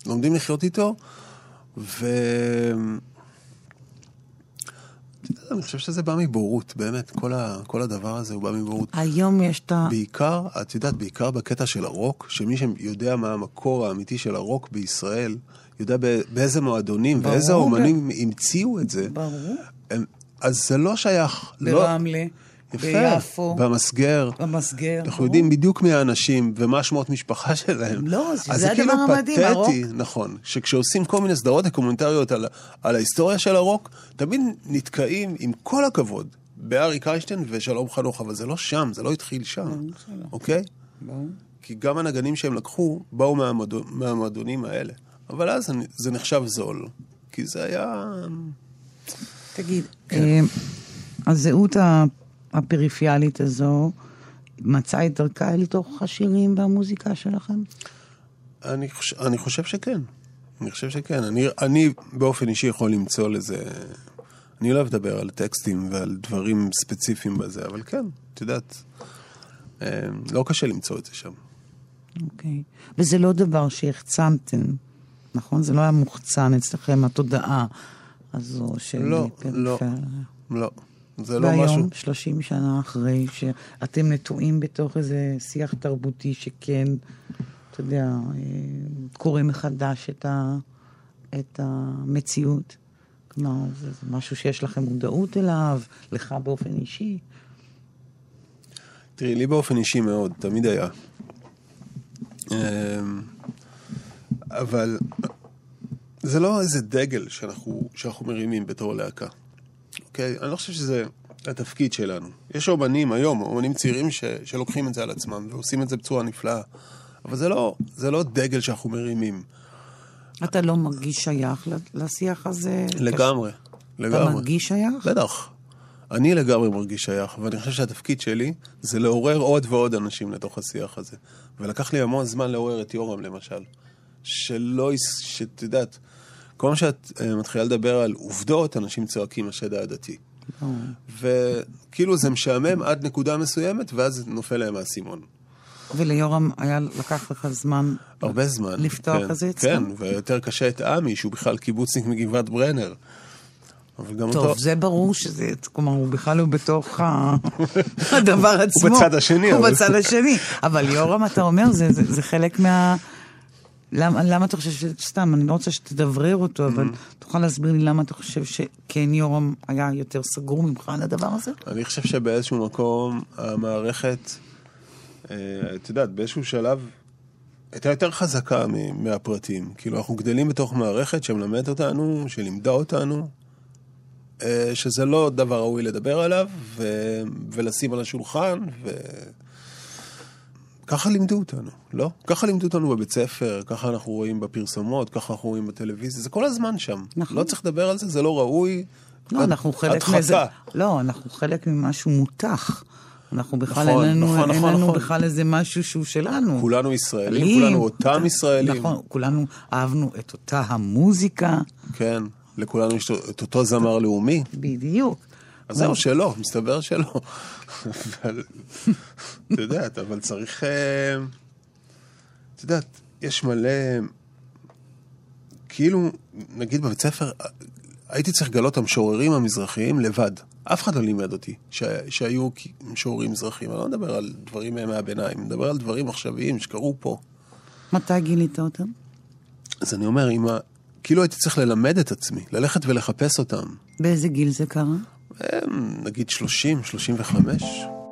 Speaker 4: לומדים לחיות איתו, ו... אני חושב שזה בא מבורות, באמת, כל, ה, כל הדבר הזה הוא בא מבורות.
Speaker 3: היום יש את ה...
Speaker 4: בעיקר, את יודעת, בעיקר בקטע של הרוק, שמי שיודע מה המקור האמיתי של הרוק בישראל, יודע באיזה מועדונים
Speaker 3: ברור.
Speaker 4: ואיזה אומנים המציאו את זה.
Speaker 3: ברור.
Speaker 4: הם, אז זה לא שייך. לא,
Speaker 3: ברמלה,
Speaker 4: יפה,
Speaker 3: ביפו,
Speaker 4: במסגר.
Speaker 3: במסגר.
Speaker 4: אנחנו
Speaker 3: ברור.
Speaker 4: יודעים בדיוק מי האנשים ומה שמות משפחה שלהם.
Speaker 3: לא, זה-
Speaker 4: אז
Speaker 3: זה
Speaker 4: כאילו
Speaker 3: הדבר המדהים, הרוק.
Speaker 4: פתטי, נכון, שכשעושים כל מיני סדרות דוקומנטריות על, על ההיסטוריה של הרוק, תמיד נתקעים, עם כל הכבוד, באריק איינשטיין ושלום חנוך, אבל זה לא שם, זה לא התחיל שם, אוקיי?
Speaker 3: ברור.
Speaker 4: כי גם הנגנים שהם לקחו באו מהמועדו- מהמועדונים האלה. אבל אז זה נחשב זול, כי זה היה...
Speaker 3: תגיד,
Speaker 4: כן.
Speaker 3: אה, הזהות ה- הפריפיאלית הזו מצאה את דרכה אל תוך השירים והמוזיקה שלכם?
Speaker 4: אני חושב, אני חושב שכן. אני חושב שכן. אני, אני באופן אישי יכול למצוא לזה... אני לא אוהב לדבר על טקסטים ועל דברים ספציפיים בזה, אבל כן, את יודעת, אה, לא קשה למצוא את זה שם.
Speaker 3: אוקיי. וזה לא דבר שהחצנתם, נכון? זה לא היה מוחצן אצלכם, התודעה הזו של
Speaker 4: לא, לא. לא, זה לא
Speaker 3: והיום,
Speaker 4: משהו...
Speaker 3: 30 שנה אחרי, שאתם נטועים בתוך איזה שיח תרבותי שכן, אתה יודע, אה, קורא מחדש את, ה, את המציאות. כלומר, זה, זה משהו שיש לכם מודעות אליו, לך באופן אישי.
Speaker 4: תראי, לי באופן אישי מאוד, תמיד היה. אמ, אבל זה לא איזה דגל שאנחנו, שאנחנו מרימים בתור להקה, אוקיי? אני לא חושב שזה התפקיד שלנו. יש אומנים היום, אומנים צעירים ש, שלוקחים את זה על עצמם ועושים את זה בצורה נפלאה, אבל זה לא, זה לא דגל שאנחנו מרימים.
Speaker 3: אתה לא מרגיש שייך לשיח הזה?
Speaker 4: לגמרי, לגמרי.
Speaker 3: אתה מרגיש שייך?
Speaker 4: בטח. אני לגמרי מרגיש שייך, ואני חושב שהתפקיד שלי זה לעורר עוד ועוד אנשים לתוך השיח הזה. ולקח לי המון זמן לעורר את יורם, למשל. שלא, שאת יודעת, כל מה שאת uh, מתחילה לדבר על עובדות, אנשים צועקים השד העדתי. וכאילו זה משעמם עד נקודה מסוימת, ואז נופל להם האסימון.
Speaker 3: וליורם היה לקח לך זמן...
Speaker 4: הרבה זמן.
Speaker 3: לפתוח
Speaker 4: כן,
Speaker 3: זה אצלו?
Speaker 4: כן, ויותר קשה את עמי, שהוא בכלל קיבוצניק מגבעת ברנר.
Speaker 3: אבל גם טוב, אותו... זה ברור שזה, כלומר, הוא בכלל לא בתוך הדבר עצמו.
Speaker 4: הוא בצד השני.
Speaker 3: הוא בצד השני. אבל יורם, אתה אומר, זה, זה, זה חלק מה... למה, למה אתה חושב ש... סתם, אני לא רוצה שתדברר אותו, אבל mm-hmm. תוכל להסביר לי למה אתה חושב שכן יורם היה יותר סגור ממך על הדבר הזה?
Speaker 4: אני חושב שבאיזשהו מקום המערכת, אה, את יודעת, באיזשהו שלב הייתה יותר חזקה מהפרטים. כאילו, אנחנו גדלים בתוך מערכת שמלמדת אותנו, שלימדה אותנו, אה, שזה לא דבר ראוי לדבר עליו, ו... ולשים על השולחן, ו... ככה לימדו אותנו, לא? ככה לימדו אותנו בבית ספר, ככה אנחנו רואים בפרסומות, ככה אנחנו רואים בטלוויזיה, זה כל הזמן שם. נכון. לא צריך לדבר על זה, זה לא ראוי.
Speaker 3: לא, עד, אנחנו חלק. מזה. לא, אנחנו חלק ממשהו מותח. אנחנו בכלל נכון, אין לנו, נכון, אין נכון, לנו נכון. בכלל איזה משהו שהוא שלנו.
Speaker 4: כולנו ישראלים, עלים, כולנו אותם ישראלים.
Speaker 3: נכון, כולנו אהבנו את אותה המוזיקה.
Speaker 4: כן, לכולנו יש את אותו זמר לאומי.
Speaker 3: בדיוק.
Speaker 4: אז זהו, שלא, מסתבר שלא. אבל, את יודעת, אבל צריך... אה, את יודעת, יש מלא... כאילו, נגיד בבית ספר, הייתי צריך לגלות את המשוררים המזרחיים לבד. אף אחד לא לימד אותי ש... שהיו משוררים מזרחיים. אני לא מדבר על דברים מהביניים, אני מדבר על דברים עכשוויים שקרו פה.
Speaker 3: מתי גילית אותם?
Speaker 4: אז אני אומר, ה... כאילו הייתי צריך ללמד את עצמי, ללכת ולחפש אותם.
Speaker 3: באיזה גיל זה קרה?
Speaker 4: נגיד 30, 35.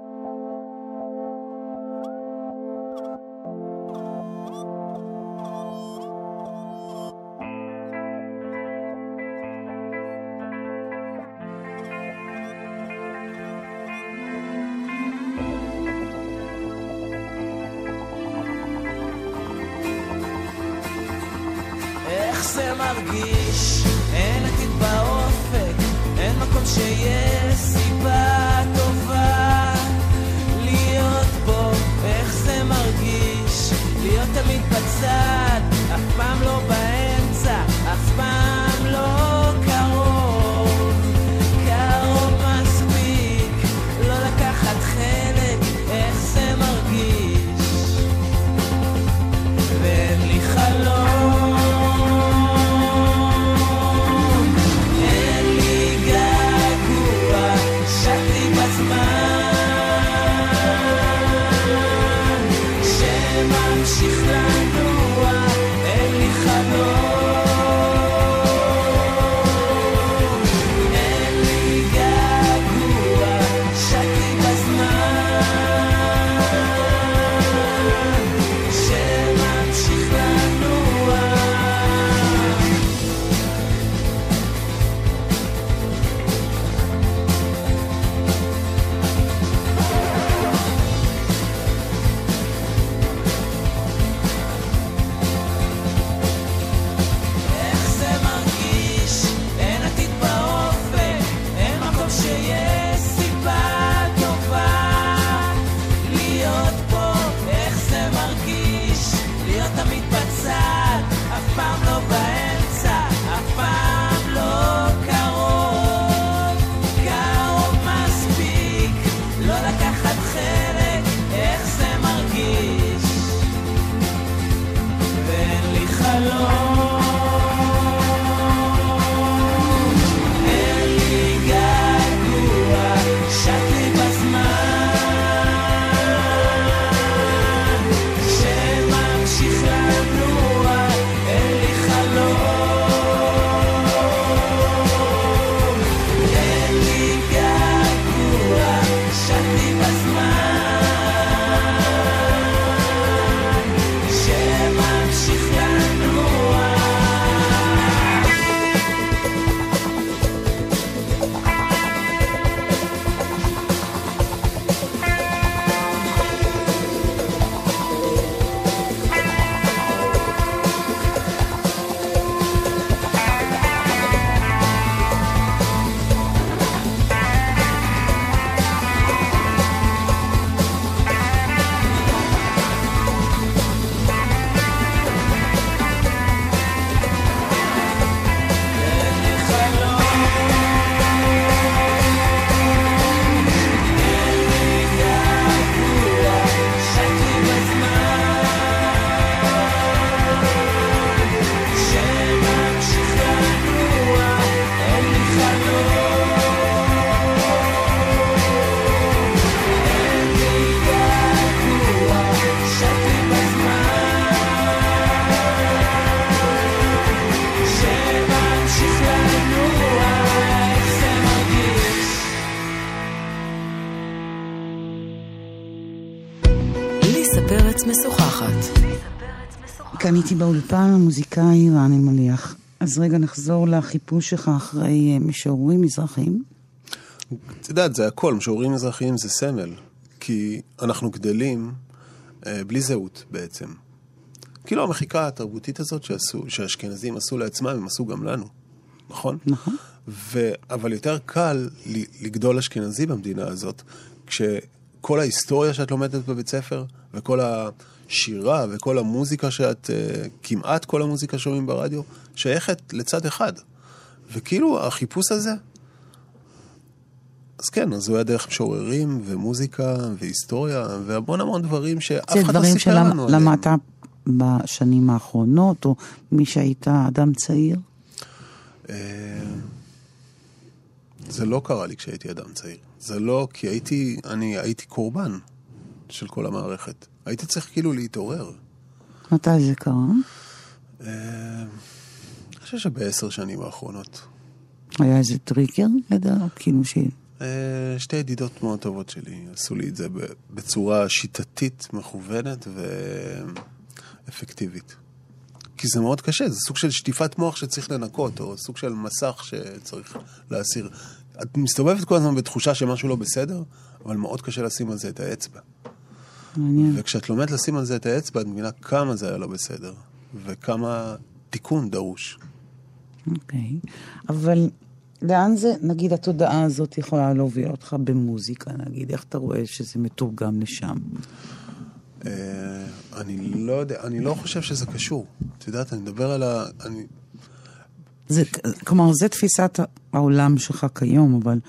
Speaker 3: איתי באולפן המוזיקאי רן אלמליח. אז רגע נחזור לחיפוש שלך אחרי אה, משוררים מזרחיים.
Speaker 4: את יודעת, זה הכל, משוררים מזרחיים זה סמל. כי אנחנו גדלים אה, בלי זהות בעצם. כאילו המחיקה התרבותית הזאת שעשו, שהאשכנזים עשו לעצמם, הם עשו גם לנו, נכון?
Speaker 3: נכון.
Speaker 4: ו... אבל יותר קל לגדול אשכנזי במדינה הזאת, כשכל ההיסטוריה שאת לומדת בבית ספר, וכל השירה, וכל המוזיקה שאת, אה, כמעט כל המוזיקה שומעים ברדיו, שייכת לצד אחד. וכאילו החיפוש הזה, אז כן, אז הוא היה דרך משוררים, ומוזיקה, והיסטוריה, והמון המון דברים שאף אחד לא סיפר לנו
Speaker 3: עליהם. זה דברים שלמדת בשנים האחרונות, או מי שהיית אדם צעיר?
Speaker 4: אה, זה לא קרה לי כשהייתי אדם צעיר. זה לא, כי הייתי, אני הייתי קורבן של כל המערכת. הייתי צריך כאילו להתעורר.
Speaker 3: מתי זה קרה?
Speaker 4: אה, אני חושב שבעשר שנים האחרונות.
Speaker 3: היה איזה טריקר לדעת? כאילו ש...
Speaker 4: אה, שתי ידידות מאוד טובות שלי עשו לי את זה בצורה שיטתית, מכוונת ואפקטיבית. כי זה מאוד קשה, זה סוג של שטיפת מוח שצריך לנקות, או סוג של מסך שצריך להסיר. את מסתובבת כל הזמן בתחושה שמשהו לא בסדר, אבל מאוד קשה לשים על זה את האצבע.
Speaker 3: מעניין.
Speaker 4: וכשאת לומדת לשים על זה את האצבע, את מבינה כמה זה היה לא בסדר, וכמה תיקון דרוש.
Speaker 3: אוקיי, okay. אבל לאן זה, נגיד, התודעה הזאת יכולה להוביל אותך במוזיקה, נגיד, איך אתה רואה שזה מתורגם לשם?
Speaker 4: אה, אני לא יודע, אני לא חושב שזה קשור. את יודעת, אני מדבר על ה... אני...
Speaker 3: זה, כלומר, זה תפיסת העולם שלך כיום, אבל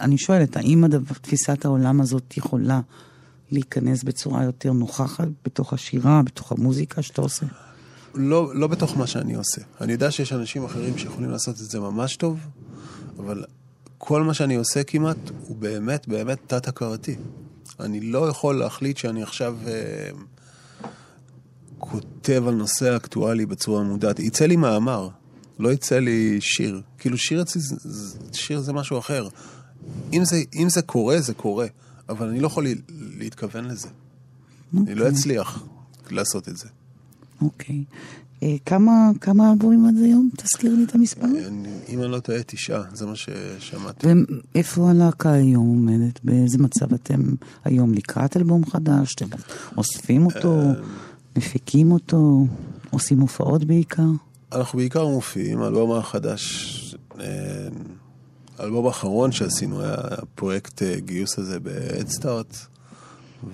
Speaker 3: אני שואלת, האם הדבר, תפיסת העולם הזאת יכולה להיכנס בצורה יותר נוכחת בתוך השירה, בתוך המוזיקה שאתה עושה?
Speaker 4: לא, לא בתוך מה שאני עושה. אני יודע שיש אנשים אחרים שיכולים לעשות את זה ממש טוב, אבל כל מה שאני עושה כמעט הוא באמת באמת תת-הכרתי. אני לא יכול להחליט שאני עכשיו אה, כותב על נושא אקטואלי בצורה מודעת. יצא לי מאמר, לא יצא לי שיר. כאילו שיר אצלי, שיר זה משהו אחר. אם זה, אם זה קורה, זה קורה, אבל אני לא יכול להתכוון לזה. Okay. אני לא אוקיי. אצליח לעשות את זה.
Speaker 3: אוקיי. Okay. אה, כמה, כמה אלבומים עד היום? תזכיר לי את המספר.
Speaker 4: אם אני לא טועה, תשעה, זה מה ששמעתי.
Speaker 3: ואיפה הלהקה היום עומדת? באיזה מצב אתם היום לקראת אלבום חדש? אתם אוספים אותו, אה, מפיקים אותו, עושים הופעות בעיקר?
Speaker 4: אנחנו בעיקר מופיעים, האלבום החדש, אה, האלבום האחרון שעשינו היה פרויקט גיוס הזה ב-Headstart,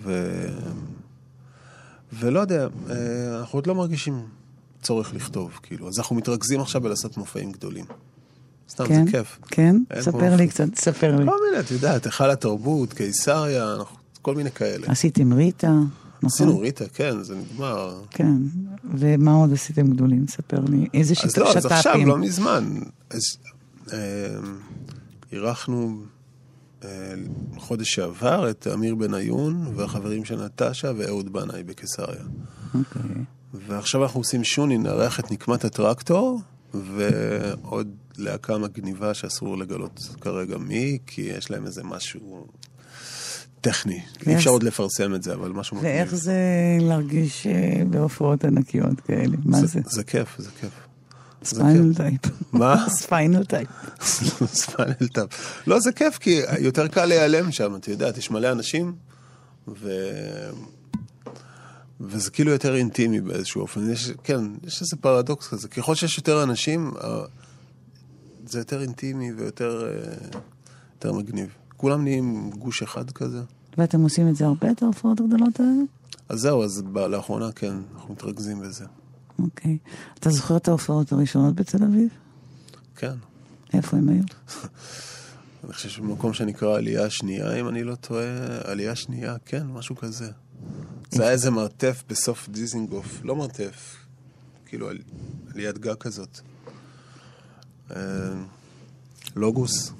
Speaker 4: ו... ולא יודע, אנחנו עוד לא מרגישים צורך לכתוב, כאילו. אז אנחנו מתרכזים עכשיו בלעשות מופעים גדולים. סתם, כן, זה כיף.
Speaker 3: כן? ספר לי קצת, ספר לי.
Speaker 4: כל מיני, את יודעת, היכל התרבות, קיסריה, כל מיני כאלה.
Speaker 3: עשיתם ריטה, נכון?
Speaker 4: עשינו ריטה, כן, זה נגמר.
Speaker 3: כן, ומה עוד עשיתם גדולים? ספר לי. איזה שיטה שת"פים?
Speaker 4: אז לא, אז עכשיו, לא מזמן. אירחנו אה, חודש שעבר את אמיר בניון והחברים של נטשה ואהוד בנאי בקיסריה.
Speaker 3: אוקיי.
Speaker 4: ועכשיו אנחנו עושים שוני, נארח את נקמת הטרקטור, ועוד להקה מגניבה שאסור לגלות כרגע מי, כי יש להם איזה משהו טכני. אי אפשר עוד לפרסם את זה, אבל משהו
Speaker 3: מגניב. ואיך זה להרגיש אה, בהופעות ענקיות כאלה? מה זה?
Speaker 4: זה כיף, זה כיף.
Speaker 3: Spinal Tap.
Speaker 4: מה?
Speaker 3: Spinal Tap.
Speaker 4: Spinal Tap. לא, זה כיף, כי יותר קל להיעלם שם, את יודעת, יש מלא אנשים, ו... וזה כאילו יותר אינטימי באיזשהו אופן. יש, כן, יש איזה פרדוקס כזה. ככל שיש יותר אנשים, זה יותר אינטימי ויותר אה, יותר מגניב. כולם נהיים גוש אחד כזה.
Speaker 3: ואתם עושים את זה הרבה, את ההופעות הגדולות האלה?
Speaker 4: אז זהו, אז ב- לאחרונה כן, אנחנו מתרכזים בזה.
Speaker 3: אוקיי. אתה זוכר את ההופעות הראשונות בתל אביב?
Speaker 4: כן.
Speaker 3: איפה הם היו?
Speaker 4: אני חושב שבמקום שנקרא עלייה שנייה, אם אני לא טועה, עלייה שנייה, כן, משהו כזה. זה היה איזה מרתף בסוף דיזינגוף, לא מרתף, כאילו על, ליד גג כזאת. אה, לוגוס.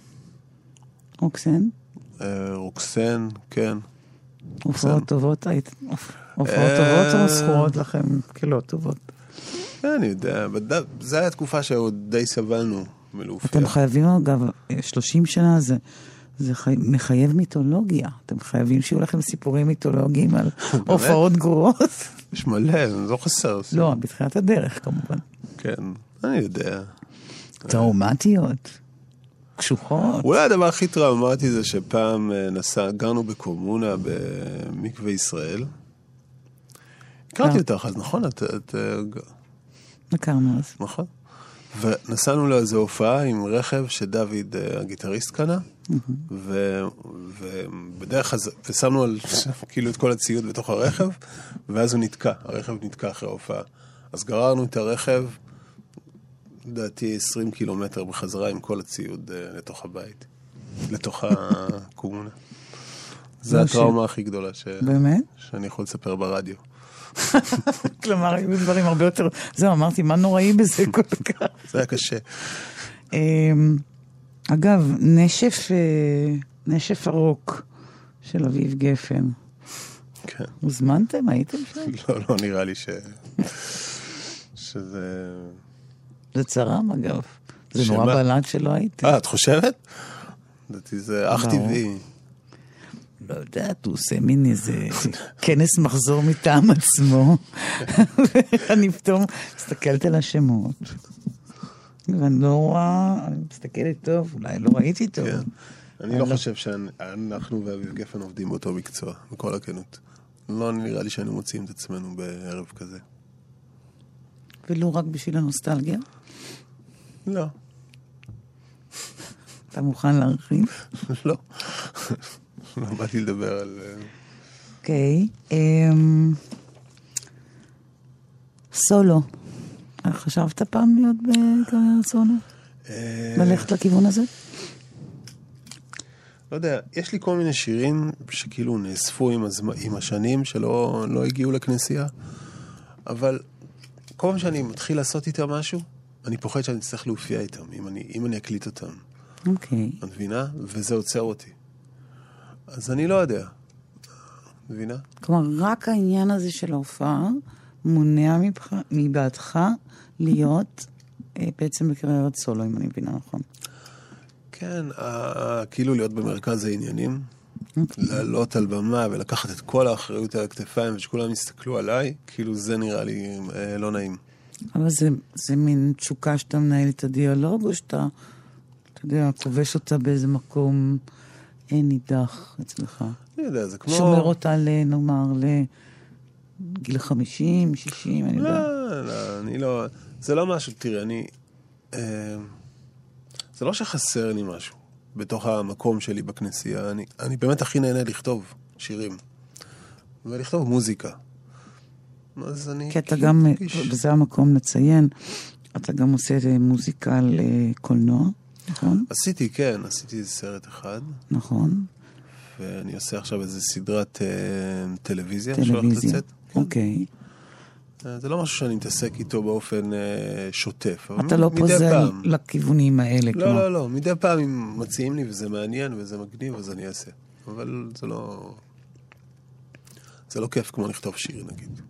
Speaker 3: רוקסן?
Speaker 4: אה, רוקסן, כן.
Speaker 3: הופעות טובות? הופעות טובות או זכורות לכם כלא טובות?
Speaker 4: כן, אני יודע, זו הייתה תקופה שעוד די סבלנו מלהופיע.
Speaker 3: אתם חייבים, אגב, 30 שנה זה... זה חי... מחייב מיתולוגיה. אתם חייבים שיהיו לכם סיפורים מיתולוגיים על הופעות גרועות.
Speaker 4: יש מלא, לא חסר.
Speaker 3: לא, בתחילת הדרך כמובן.
Speaker 4: כן, אני יודע.
Speaker 3: טראומטיות, קשוחות.
Speaker 4: אולי הדבר הכי טראומטי זה שפעם אה, נסע, גרנו בקומונה במקווה ישראל. הכרתי
Speaker 3: אה.
Speaker 4: אותך אז, נכון? את,
Speaker 3: הכרנו אז.
Speaker 4: נכון. ונסענו לאיזו הופעה עם רכב שדוד אה, הגיטריסט קנה, ו, ובדרך כלל, ושמנו על, כאילו את כל הציוד בתוך הרכב, ואז הוא נתקע, הרכב נתקע אחרי ההופעה. אז גררנו את הרכב, לדעתי 20 קילומטר בחזרה עם כל הציוד אה, לתוך הבית, לתוך הקומונה. זו
Speaker 3: לא,
Speaker 4: הטראומה הכי גדולה ש...
Speaker 3: באמת?
Speaker 4: שאני יכול לספר ברדיו.
Speaker 3: כלומר, היו דברים הרבה יותר... זהו, אמרתי, מה נוראי בזה כל כך?
Speaker 4: זה היה קשה.
Speaker 3: אמ, אגב, נשף, אה, נשף הרוק של אביב גפן.
Speaker 4: כן.
Speaker 3: הוזמנתם? הייתם שם?
Speaker 4: לא, לא נראה לי ש... שזה...
Speaker 3: זה צרם, אגב. זה? נורא בלט שלא הייתם.
Speaker 4: אה, את חושבת? לדעתי זה אך
Speaker 3: ברור.
Speaker 4: טבעי.
Speaker 3: לא יודעת, הוא עושה מין איזה כנס מחזור מטעם עצמו. ואני פתאום מסתכלת על השמות. ואני לא רואה, אני מסתכלת טוב, אולי לא ראיתי טוב.
Speaker 4: כן. אני לא
Speaker 3: לא.
Speaker 4: חושב שאנחנו ואביב גפן עובדים באותו מקצוע, בכל הכנות. לא נראה לי שהיינו מוצאים את עצמנו בערב כזה.
Speaker 3: ולו רק בשביל הנוסטלגיה.
Speaker 4: לא.
Speaker 3: אתה מוכן להרחיב?
Speaker 4: לא. לא באתי לדבר על... אה,
Speaker 3: אוקיי. אמ, סולו. חשבת פעם להיות בקריירת סולו?
Speaker 4: אה,
Speaker 3: ללכת לכיוון הזה?
Speaker 4: לא יודע, יש לי כל מיני שירים שכאילו נאספו עם, הזמ... עם השנים, שלא לא הגיעו לכנסייה, אבל כל פעם שאני מתחיל לעשות איתם משהו, אני פוחד שאני אצטרך להופיע איתם, אם אני, אם אני אקליט אותם.
Speaker 3: אוקיי.
Speaker 4: את מבינה? וזה עוצר אותי. אז אני לא יודע. מבינה?
Speaker 3: כלומר, רק העניין הזה של ההופעה מונע מבח... מבעדך להיות אה, בעצם בקריירת סולו, אם אני מבינה נכון.
Speaker 4: כן, כאילו להיות במרכז העניינים, לעלות על במה ולקחת את כל האחריות על הכתפיים ושכולם יסתכלו עליי, כאילו זה נראה לי אה, לא נעים.
Speaker 3: אבל זה, זה מין תשוקה שאתה מנהל את הדיאלוג, או שאתה, אתה יודע, כובש אותה באיזה מקום אין נידח אצלך?
Speaker 4: אני יודע, זה כמו...
Speaker 3: שומר אותה, ל, נאמר, לגיל 50, 60, אני יודע.
Speaker 4: לא, לא, אני לא... זה לא משהו, תראה, אני... אה, זה לא שחסר לי משהו בתוך המקום שלי בכנסייה. אני, אני באמת הכי נהנה לכתוב שירים. ולכתוב מוזיקה. אז אני...
Speaker 3: כי אתה
Speaker 4: כאילו
Speaker 3: גם, וזה המקום לציין, אתה גם עושה מוזיקה לקולנוע, נכון?
Speaker 4: עשיתי, כן, עשיתי איזה סרט אחד,
Speaker 3: נכון.
Speaker 4: ואני עושה עכשיו איזה סדרת אה, טלוויזיה שהולכת
Speaker 3: טלוויזיה.
Speaker 4: לצאת. כן.
Speaker 3: אוקיי.
Speaker 4: אה, זה לא משהו שאני מתעסק איתו באופן אה, שוטף.
Speaker 3: אתה לא פוזל
Speaker 4: פעם.
Speaker 3: לכיוונים האלה,
Speaker 4: לא,
Speaker 3: כלומר.
Speaker 4: לא, לא. מדי פעם אם מציעים לי וזה מעניין וזה מגניב, אז אני אעשה. אבל זה לא... זה לא כיף כמו לכתוב שיר, נגיד.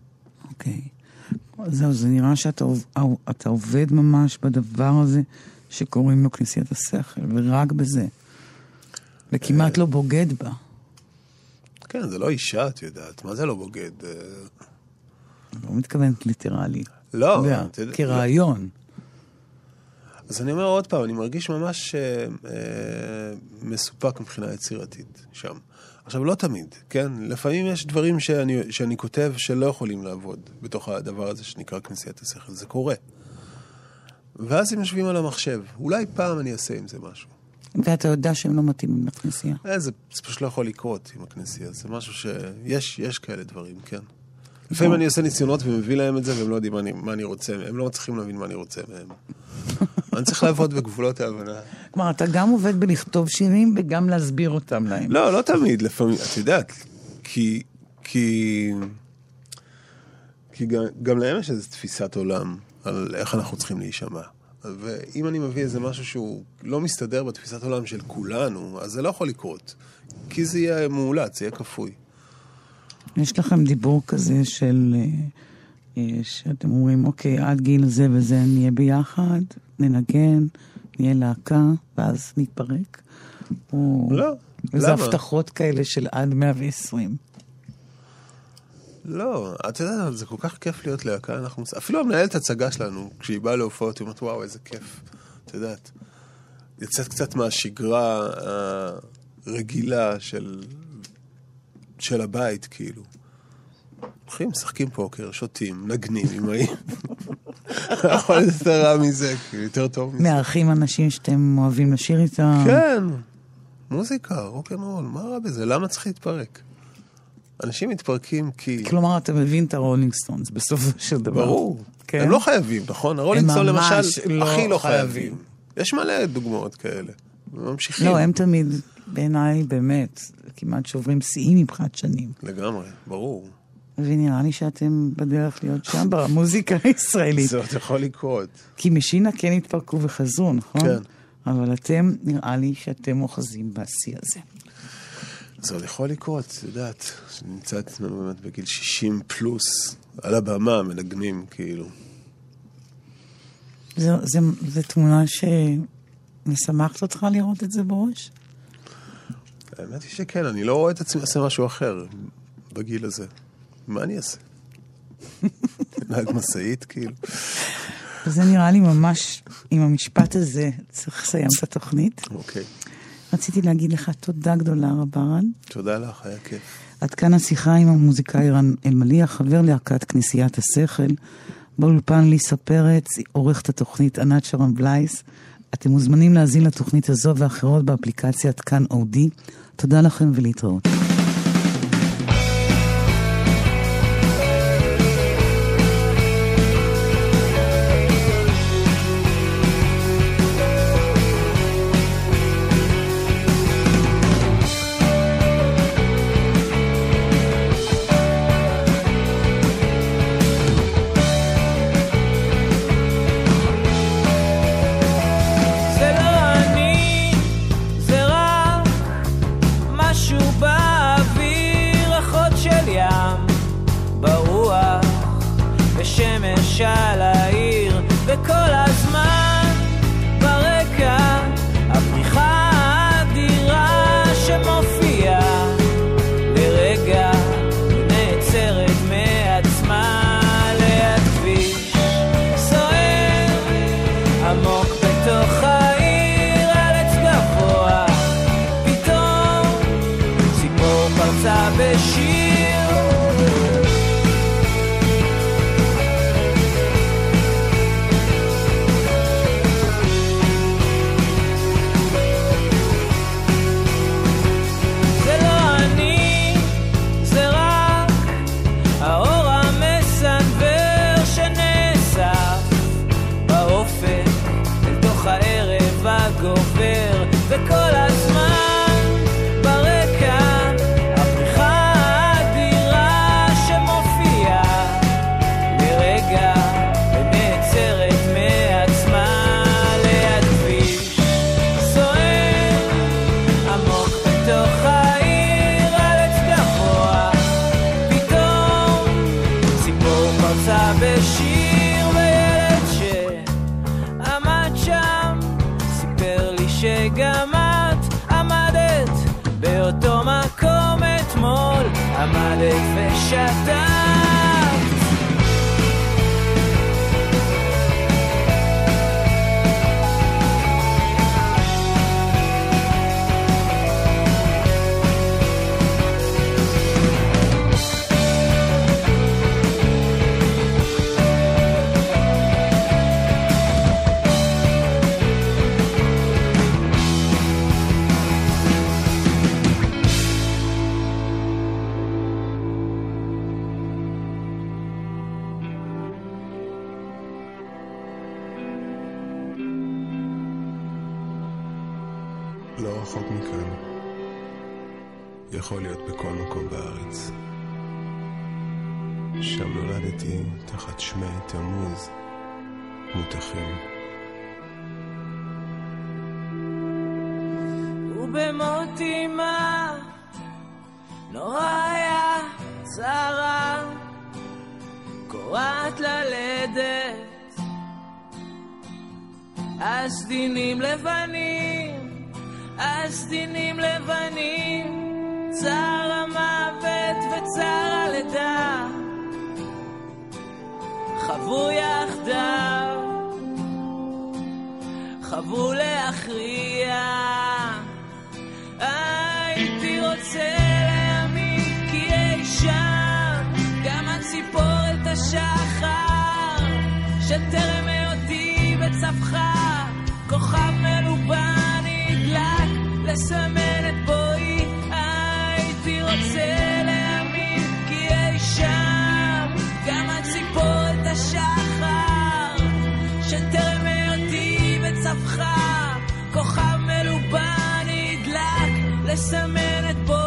Speaker 3: אוקיי. זהו, זה נראה שאתה עוב- אתה עובד ממש בדבר הזה שקוראים לו כנסיית השכל, ורק בזה. וכמעט לא בוגד בה.
Speaker 4: כן, זה לא אישה, את יודעת. מה זה לא בוגד? אה,
Speaker 3: לא מתכוונת ליטרלי.
Speaker 4: לא,
Speaker 3: אתה יודע- כרעיון.
Speaker 4: אז אני אומר עוד פעם, אני מרגיש ממש אה, אה, מסופק מבחינה יצירתית שם. עכשיו, לא תמיד, כן? לפעמים יש דברים שאני, שאני כותב שלא יכולים לעבוד בתוך הדבר הזה שנקרא כנסיית השכל. זה קורה. ואז הם יושבים על המחשב. אולי פעם אני אעשה עם זה משהו.
Speaker 3: ואתה יודע שהם לא מתאימים לכנסייה.
Speaker 4: אה, זה, זה פשוט לא יכול לקרות עם הכנסייה. זה משהו שיש יש כאלה דברים, כן. לפעמים אני עושה ניסיונות ומביא להם את זה, והם לא יודעים מה אני, מה אני רוצה, הם לא מצליחים להבין מה אני רוצה מהם. אני צריך לעבוד בגבולות ההבנה.
Speaker 3: כלומר, אתה גם עובד בלכתוב שירים וגם להסביר אותם להם.
Speaker 4: לא, לא תמיד, לפעמים, את יודעת, כי, כי, כי גם, גם להם יש איזו תפיסת עולם על איך אנחנו צריכים להישמע. ואם אני מביא איזה משהו שהוא לא מסתדר בתפיסת עולם של כולנו, אז זה לא יכול לקרות. כי זה יהיה מאולץ, זה יהיה כפוי.
Speaker 3: יש לכם דיבור כזה של... אה, אה, שאתם אומרים, אוקיי, עד גיל זה וזה נהיה ביחד, ננגן, נהיה להקה, ואז נתפרק? או
Speaker 4: לא,
Speaker 3: איזה
Speaker 4: למה?
Speaker 3: הבטחות כאלה של עד 120.
Speaker 4: לא, אתה יודע, זה כל כך כיף להיות להקה, אנחנו... אפילו המנהלת הצגה שלנו, כשהיא באה להופעות, היא אומרת, וואו, איזה כיף. את יודעת, יוצאת קצת מהשגרה הרגילה של, של הבית, כאילו. הולכים, משחקים פוקר, שותים, נגנים, ג'אמים. יכול להיות יותר רע מזה, כאילו, יותר טוב מזה.
Speaker 3: מארחים אנשים שאתם אוהבים לשיר איתם.
Speaker 4: כן, מוזיקה, רוקנרול, מה רע בזה? למה צריך להתפרק? אנשים מתפרקים כי...
Speaker 3: כלומר, אתה מבין את הרולינג סטונס בסופו של דבר.
Speaker 4: ברור.
Speaker 3: כן?
Speaker 4: הם לא חייבים, נכון? הרולינג סטונס
Speaker 3: ממש
Speaker 4: למשל,
Speaker 3: לא
Speaker 4: הכי לא
Speaker 3: חייבים.
Speaker 4: חייבים. יש מלא דוגמאות כאלה. ממשיכים.
Speaker 3: לא, הם תמיד, בעיניי, באמת, כמעט שוברים שיאים מבחינת שנים.
Speaker 4: לגמרי, ברור.
Speaker 3: ונראה לי שאתם בדרך להיות שם במוזיקה הישראלית.
Speaker 4: זה עוד יכול לקרות.
Speaker 3: כי משינה כן התפרקו וחזרו, נכון?
Speaker 4: כן.
Speaker 3: אבל אתם, נראה לי שאתם אוחזים בשיא הזה.
Speaker 4: זה עוד יכול לקרות, את יודעת, שנמצא את עצמנו באמת בגיל 60 פלוס, על הבמה מנגנים, כאילו.
Speaker 3: זו, תמונה שמשמחת אותך לראות את זה בראש?
Speaker 4: האמת היא שכן, אני לא רואה את עצמי עושה משהו אחר בגיל הזה. מה אני אעשה? נהג משאית, כאילו.
Speaker 3: וזה נראה לי ממש, עם המשפט הזה, צריך לסיים את התוכנית.
Speaker 4: אוקיי.
Speaker 3: רציתי להגיד לך תודה גדולה רבה, רן.
Speaker 4: תודה לך, היה כיף.
Speaker 3: עד כאן השיחה עם המוזיקאי רן אלמליח, חבר להקת כנסיית השכל. באולפן ליסה פרץ, עורכת התוכנית ענת שרון בלייס. אתם מוזמנים להאזין לתוכנית הזו ואחרות באפליקציית כאן אודי. תודה לכם ולהתראות.
Speaker 5: שגם את עמדת באותו מקום אתמול. עמדת ושתקת השחר, שטרם היותי בצווך, כוכב מרובע נדלק, לסמן את בואי, הייתי רוצה להאמין כי אי שם, גם הציפורת השחר, שטרם היותי בצווך, כוכב מרובע נדלק, לסמן את בואי.